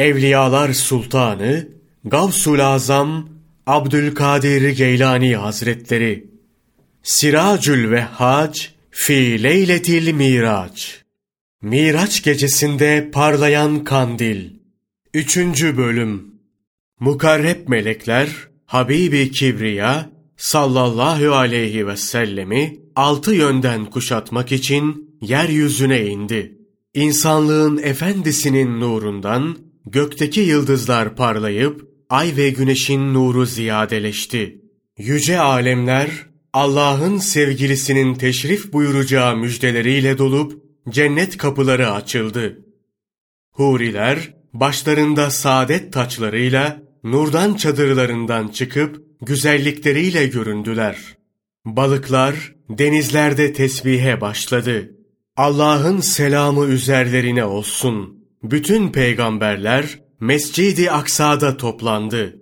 Evliyalar Sultanı Gavsul Azam Abdülkadir Geylani Hazretleri Siracül Vehhac fi Leyletil Miraç Miraç gecesinde parlayan kandil 3. bölüm Mukarreb melekler Habibi Kibriya sallallahu aleyhi ve sellemi altı yönden kuşatmak için yeryüzüne indi. İnsanlığın efendisinin nurundan gökteki yıldızlar parlayıp ay ve güneşin nuru ziyadeleşti. Yüce alemler Allah'ın sevgilisinin teşrif buyuracağı müjdeleriyle dolup cennet kapıları açıldı. Huriler başlarında saadet taçlarıyla nurdan çadırlarından çıkıp güzellikleriyle göründüler. Balıklar denizlerde tesbihe başladı. Allah'ın selamı üzerlerine olsun. Bütün peygamberler Mescid-i Aksa'da toplandı.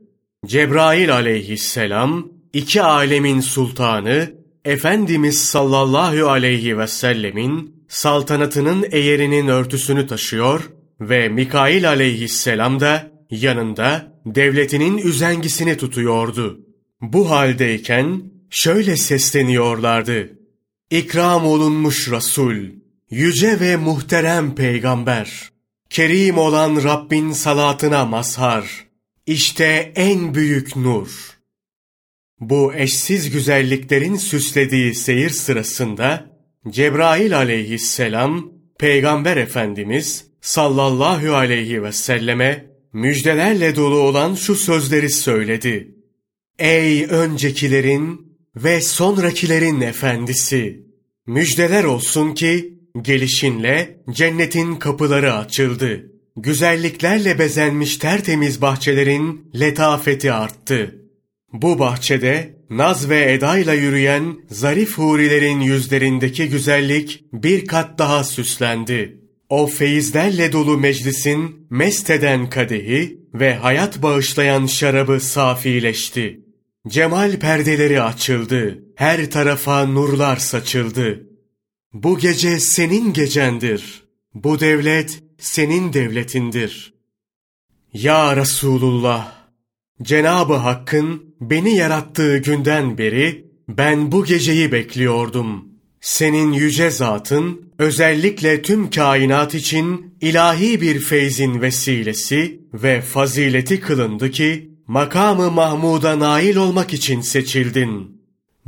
Cebrail aleyhisselam, iki alemin sultanı, Efendimiz sallallahu aleyhi ve sellemin saltanatının eğerinin örtüsünü taşıyor ve Mikail aleyhisselam da yanında devletinin üzengisini tutuyordu. Bu haldeyken şöyle sesleniyorlardı. İkram olunmuş Resul, yüce ve muhterem peygamber, kerim olan Rabbin salatına mazhar, işte en büyük nur. Bu eşsiz güzelliklerin süslediği seyir sırasında Cebrail aleyhisselam, Peygamber Efendimiz sallallahu aleyhi ve selleme müjdelerle dolu olan şu sözleri söyledi. Ey öncekilerin ve sonrakilerin efendisi! Müjdeler olsun ki gelişinle cennetin kapıları açıldı. Güzelliklerle bezenmiş tertemiz bahçelerin letafeti arttı. Bu bahçede naz ve edayla yürüyen zarif hurilerin yüzlerindeki güzellik bir kat daha süslendi. O feyizlerle dolu meclisin mest eden kadehi ve hayat bağışlayan şarabı safileşti. Cemal perdeleri açıldı, her tarafa nurlar saçıldı. Bu gece senin gecendir, bu devlet senin devletindir. Ya Resulullah! Cenabı Hakk'ın beni yarattığı günden beri ben bu geceyi bekliyordum. Senin yüce zatın özellikle tüm kainat için ilahi bir feyzin vesilesi ve fazileti kılındı ki makamı Mahmud'a nail olmak için seçildin.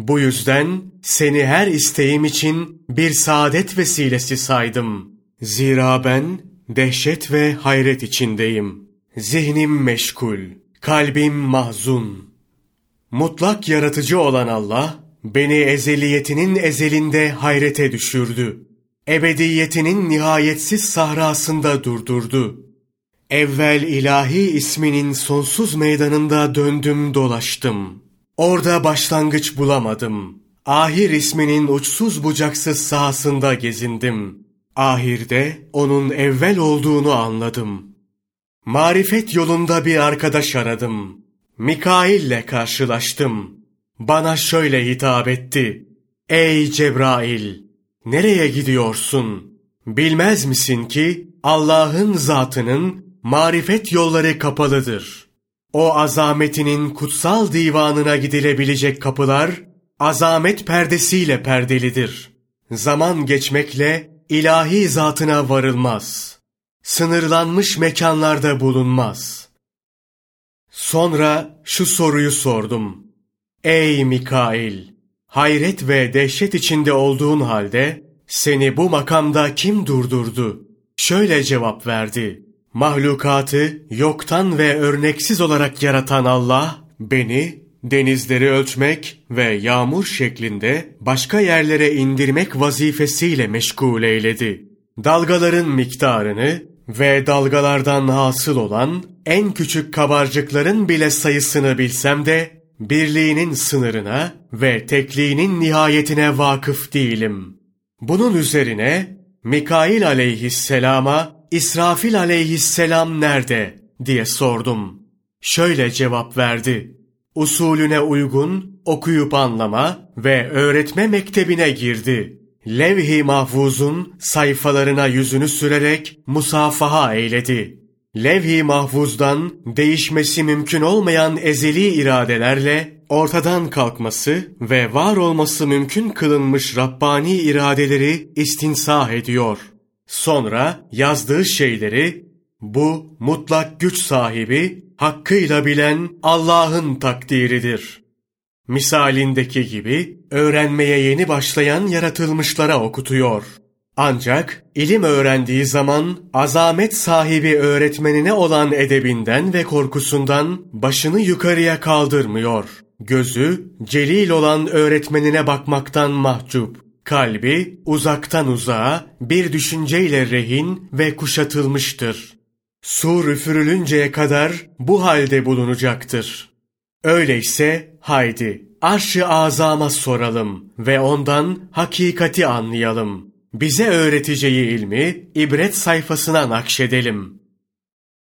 Bu yüzden seni her isteğim için bir saadet vesilesi saydım. Zira ben dehşet ve hayret içindeyim. Zihnim meşgul, kalbim mahzun. Mutlak yaratıcı olan Allah, beni ezeliyetinin ezelinde hayrete düşürdü. Ebediyetinin nihayetsiz sahrasında durdurdu. Evvel ilahi isminin sonsuz meydanında döndüm dolaştım. Orada başlangıç bulamadım. Ahir isminin uçsuz bucaksız sahasında gezindim. Ahirde onun evvel olduğunu anladım. Marifet yolunda bir arkadaş aradım. Mikail'le karşılaştım. Bana şöyle hitap etti. Ey Cebrail! Nereye gidiyorsun? Bilmez misin ki Allah'ın zatının marifet yolları kapalıdır. O azametinin kutsal divanına gidilebilecek kapılar azamet perdesiyle perdelidir. Zaman geçmekle ilahi zatına varılmaz. Sınırlanmış mekanlarda bulunmaz. Sonra şu soruyu sordum. Ey Mikail! Hayret ve dehşet içinde olduğun halde seni bu makamda kim durdurdu? Şöyle cevap verdi. Mahlukatı yoktan ve örneksiz olarak yaratan Allah, beni denizleri ölçmek ve yağmur şeklinde başka yerlere indirmek vazifesiyle meşgul eyledi. Dalgaların miktarını ve dalgalardan hasıl olan en küçük kabarcıkların bile sayısını bilsem de birliğinin sınırına ve tekliğinin nihayetine vakıf değilim. Bunun üzerine Mikail aleyhisselama İsrafil aleyhisselam nerede diye sordum. Şöyle cevap verdi. Usulüne uygun okuyup anlama ve öğretme mektebine girdi. Levh-i mahfuzun sayfalarına yüzünü sürerek musafaha eyledi. levh-i mahfuzdan değişmesi mümkün olmayan ezeli iradelerle ortadan kalkması ve var olması mümkün kılınmış Rabbani iradeleri istinsah ediyor. Sonra yazdığı şeyleri bu mutlak güç sahibi hakkıyla bilen Allah'ın takdiridir. Misalindeki gibi öğrenmeye yeni başlayan yaratılmışlara okutuyor. Ancak ilim öğrendiği zaman azamet sahibi öğretmenine olan edebinden ve korkusundan başını yukarıya kaldırmıyor. Gözü celil olan öğretmenine bakmaktan mahcup. Kalbi uzaktan uzağa bir düşünceyle rehin ve kuşatılmıştır. Su üfürülünceye kadar bu halde bulunacaktır. Öyleyse haydi arş-ı azama soralım ve ondan hakikati anlayalım. Bize öğreteceği ilmi ibret sayfasına nakşedelim.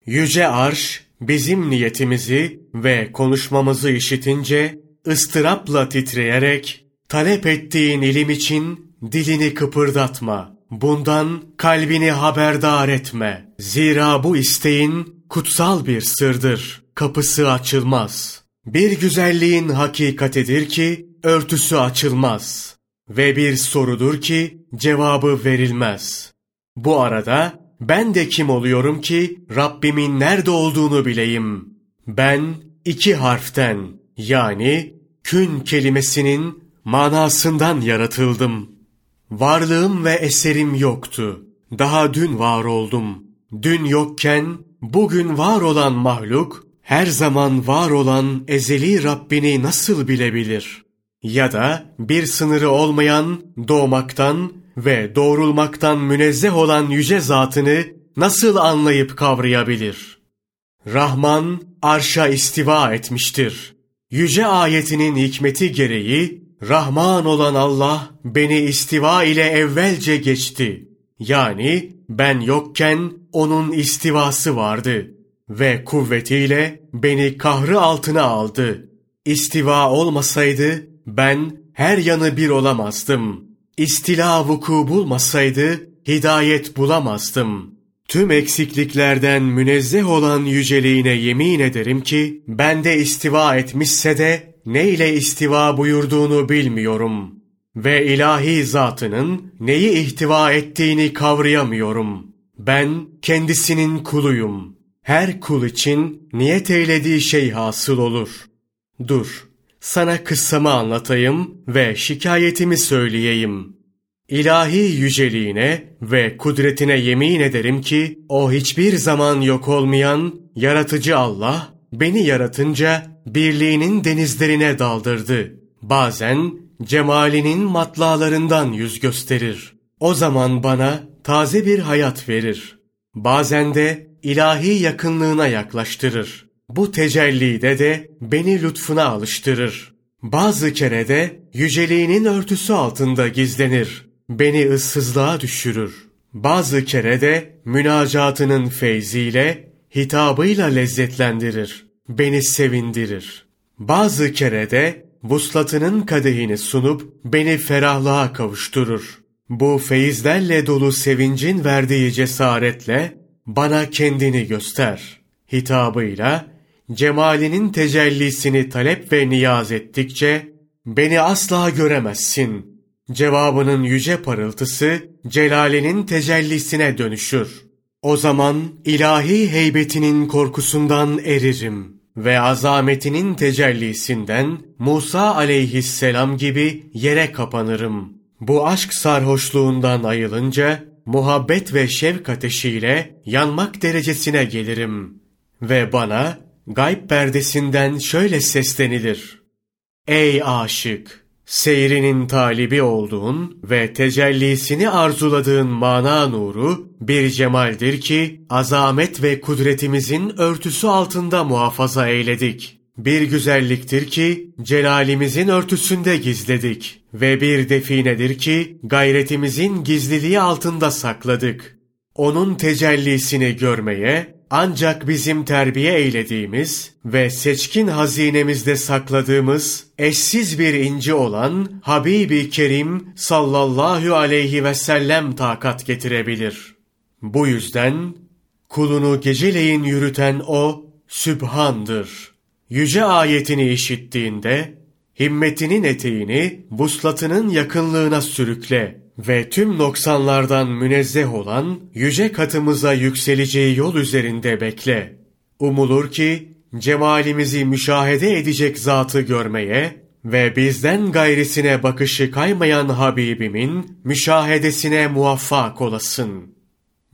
Yüce arş bizim niyetimizi ve konuşmamızı işitince ıstırapla titreyerek talep ettiğin ilim için dilini kıpırdatma. Bundan kalbini haberdar etme. Zira bu isteğin kutsal bir sırdır. Kapısı açılmaz. Bir güzelliğin hakikatidir ki örtüsü açılmaz. Ve bir sorudur ki cevabı verilmez. Bu arada ben de kim oluyorum ki Rabbimin nerede olduğunu bileyim. Ben iki harften yani kün kelimesinin manasından yaratıldım. Varlığım ve eserim yoktu. Daha dün var oldum. Dün yokken bugün var olan mahluk her zaman var olan ezeli Rabbini nasıl bilebilir? Ya da bir sınırı olmayan doğmaktan ve doğrulmaktan münezzeh olan yüce zatını nasıl anlayıp kavrayabilir? Rahman arşa istiva etmiştir. Yüce ayetinin hikmeti gereği Rahman olan Allah beni istiva ile evvelce geçti. Yani ben yokken onun istivası vardı ve kuvvetiyle beni kahrı altına aldı. İstiva olmasaydı ben her yanı bir olamazdım. İstila vuku bulmasaydı hidayet bulamazdım. Tüm eksikliklerden münezzeh olan yüceliğine yemin ederim ki bende istiva etmişse de ne ile istiva buyurduğunu bilmiyorum ve ilahi zatının neyi ihtiva ettiğini kavrayamıyorum. Ben kendisinin kuluyum. Her kul için niyet eylediği şey hasıl olur. Dur, sana kıssamı anlatayım ve şikayetimi söyleyeyim. İlahi yüceliğine ve kudretine yemin ederim ki o hiçbir zaman yok olmayan yaratıcı Allah beni yaratınca birliğinin denizlerine daldırdı. Bazen cemalinin matlalarından yüz gösterir. O zaman bana taze bir hayat verir. Bazen de ilahi yakınlığına yaklaştırır. Bu tecellide de beni lütfuna alıştırır. Bazı kere de yüceliğinin örtüsü altında gizlenir. Beni ıssızlığa düşürür. Bazı kere de münacatının feyziyle, hitabıyla lezzetlendirir. Beni sevindirir. Bazı kere de vuslatının kadehini sunup beni ferahlığa kavuşturur. Bu feyizlerle dolu sevincin verdiği cesaretle bana kendini göster. Hitabıyla cemalinin tecellisini talep ve niyaz ettikçe beni asla göremezsin. Cevabının yüce parıltısı celalinin tecellisine dönüşür. O zaman ilahi heybetinin korkusundan eririm ve azametinin tecellisinden Musa aleyhisselam gibi yere kapanırım. Bu aşk sarhoşluğundan ayılınca muhabbet ve şevk ateşiyle yanmak derecesine gelirim. Ve bana gayb perdesinden şöyle seslenilir. Ey aşık! Seyrinin talibi olduğun ve tecellisini arzuladığın mana nuru bir cemaldir ki azamet ve kudretimizin örtüsü altında muhafaza eyledik. Bir güzelliktir ki celalimizin örtüsünde gizledik ve bir definedir ki gayretimizin gizliliği altında sakladık. Onun tecellisini görmeye ancak bizim terbiye eylediğimiz ve seçkin hazinemizde sakladığımız eşsiz bir inci olan Habibi Kerim sallallahu aleyhi ve sellem takat getirebilir. Bu yüzden kulunu geceleyin yürüten o, Sübhan'dır. Yüce ayetini işittiğinde, himmetinin eteğini buslatının yakınlığına sürükle ve tüm noksanlardan münezzeh olan yüce katımıza yükseleceği yol üzerinde bekle. Umulur ki cemalimizi müşahede edecek zatı görmeye ve bizden gayrisine bakışı kaymayan Habibimin müşahedesine muvaffak olasın.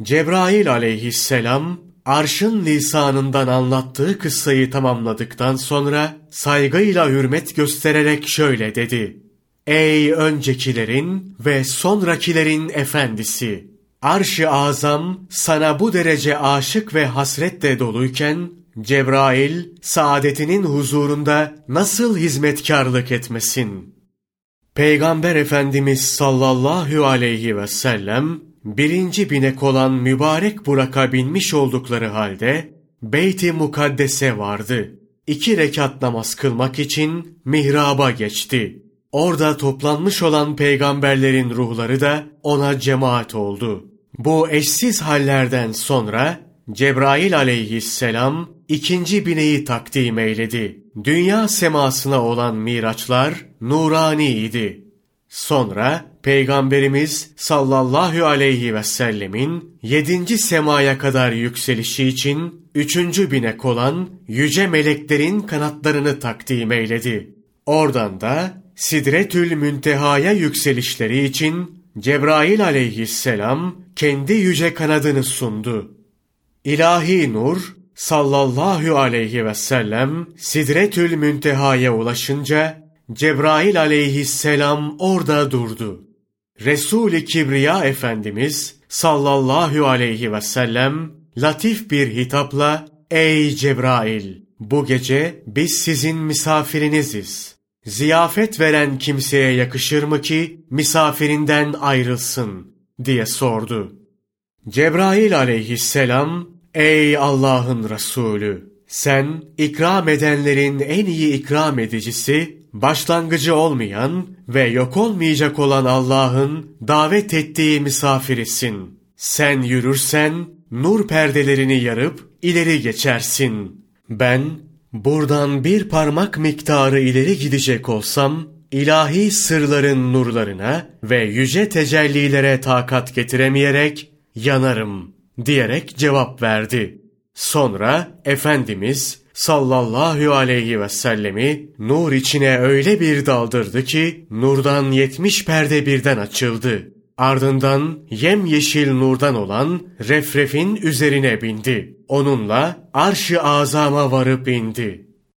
Cebrail aleyhisselam arşın lisanından anlattığı kıssayı tamamladıktan sonra saygıyla hürmet göstererek şöyle dedi. Ey öncekilerin ve sonrakilerin efendisi! Arş-ı azam sana bu derece aşık ve hasretle doluyken, Cebrail saadetinin huzurunda nasıl hizmetkarlık etmesin? Peygamber Efendimiz sallallahu aleyhi ve sellem birinci binek olan mübarek Burak'a binmiş oldukları halde Beyt-i Mukaddes'e vardı. İki rekat namaz kılmak için mihraba geçti. Orada toplanmış olan peygamberlerin ruhları da ona cemaat oldu. Bu eşsiz hallerden sonra Cebrail aleyhisselam ikinci bineği takdim eyledi. Dünya semasına olan miraçlar nuraniydi. Sonra Peygamberimiz sallallahu aleyhi ve sellemin yedinci semaya kadar yükselişi için üçüncü binek olan yüce meleklerin kanatlarını takdim eyledi. Oradan da Sidretül Münteha'ya yükselişleri için Cebrail aleyhisselam kendi yüce kanadını sundu. İlahi nur sallallahu aleyhi ve sellem Sidretül Münteha'ya ulaşınca Cebrail aleyhisselam orada durdu. Resul-i Kibriya Efendimiz sallallahu aleyhi ve sellem latif bir hitapla Ey Cebrail! Bu gece biz sizin misafiriniziz. Ziyafet veren kimseye yakışır mı ki misafirinden ayrılsın diye sordu. Cebrail aleyhisselam Ey Allah'ın Resulü! Sen ikram edenlerin en iyi ikram edicisi başlangıcı olmayan ve yok olmayacak olan Allah'ın davet ettiği misafirisin. Sen yürürsen nur perdelerini yarıp ileri geçersin. Ben buradan bir parmak miktarı ileri gidecek olsam ilahi sırların nurlarına ve yüce tecellilere takat getiremeyerek yanarım diyerek cevap verdi. Sonra Efendimiz sallallahu aleyhi ve sellemi nur içine öyle bir daldırdı ki nurdan yetmiş perde birden açıldı. Ardından yemyeşil nurdan olan refrefin üzerine bindi. Onunla arş-ı azama varıp indi.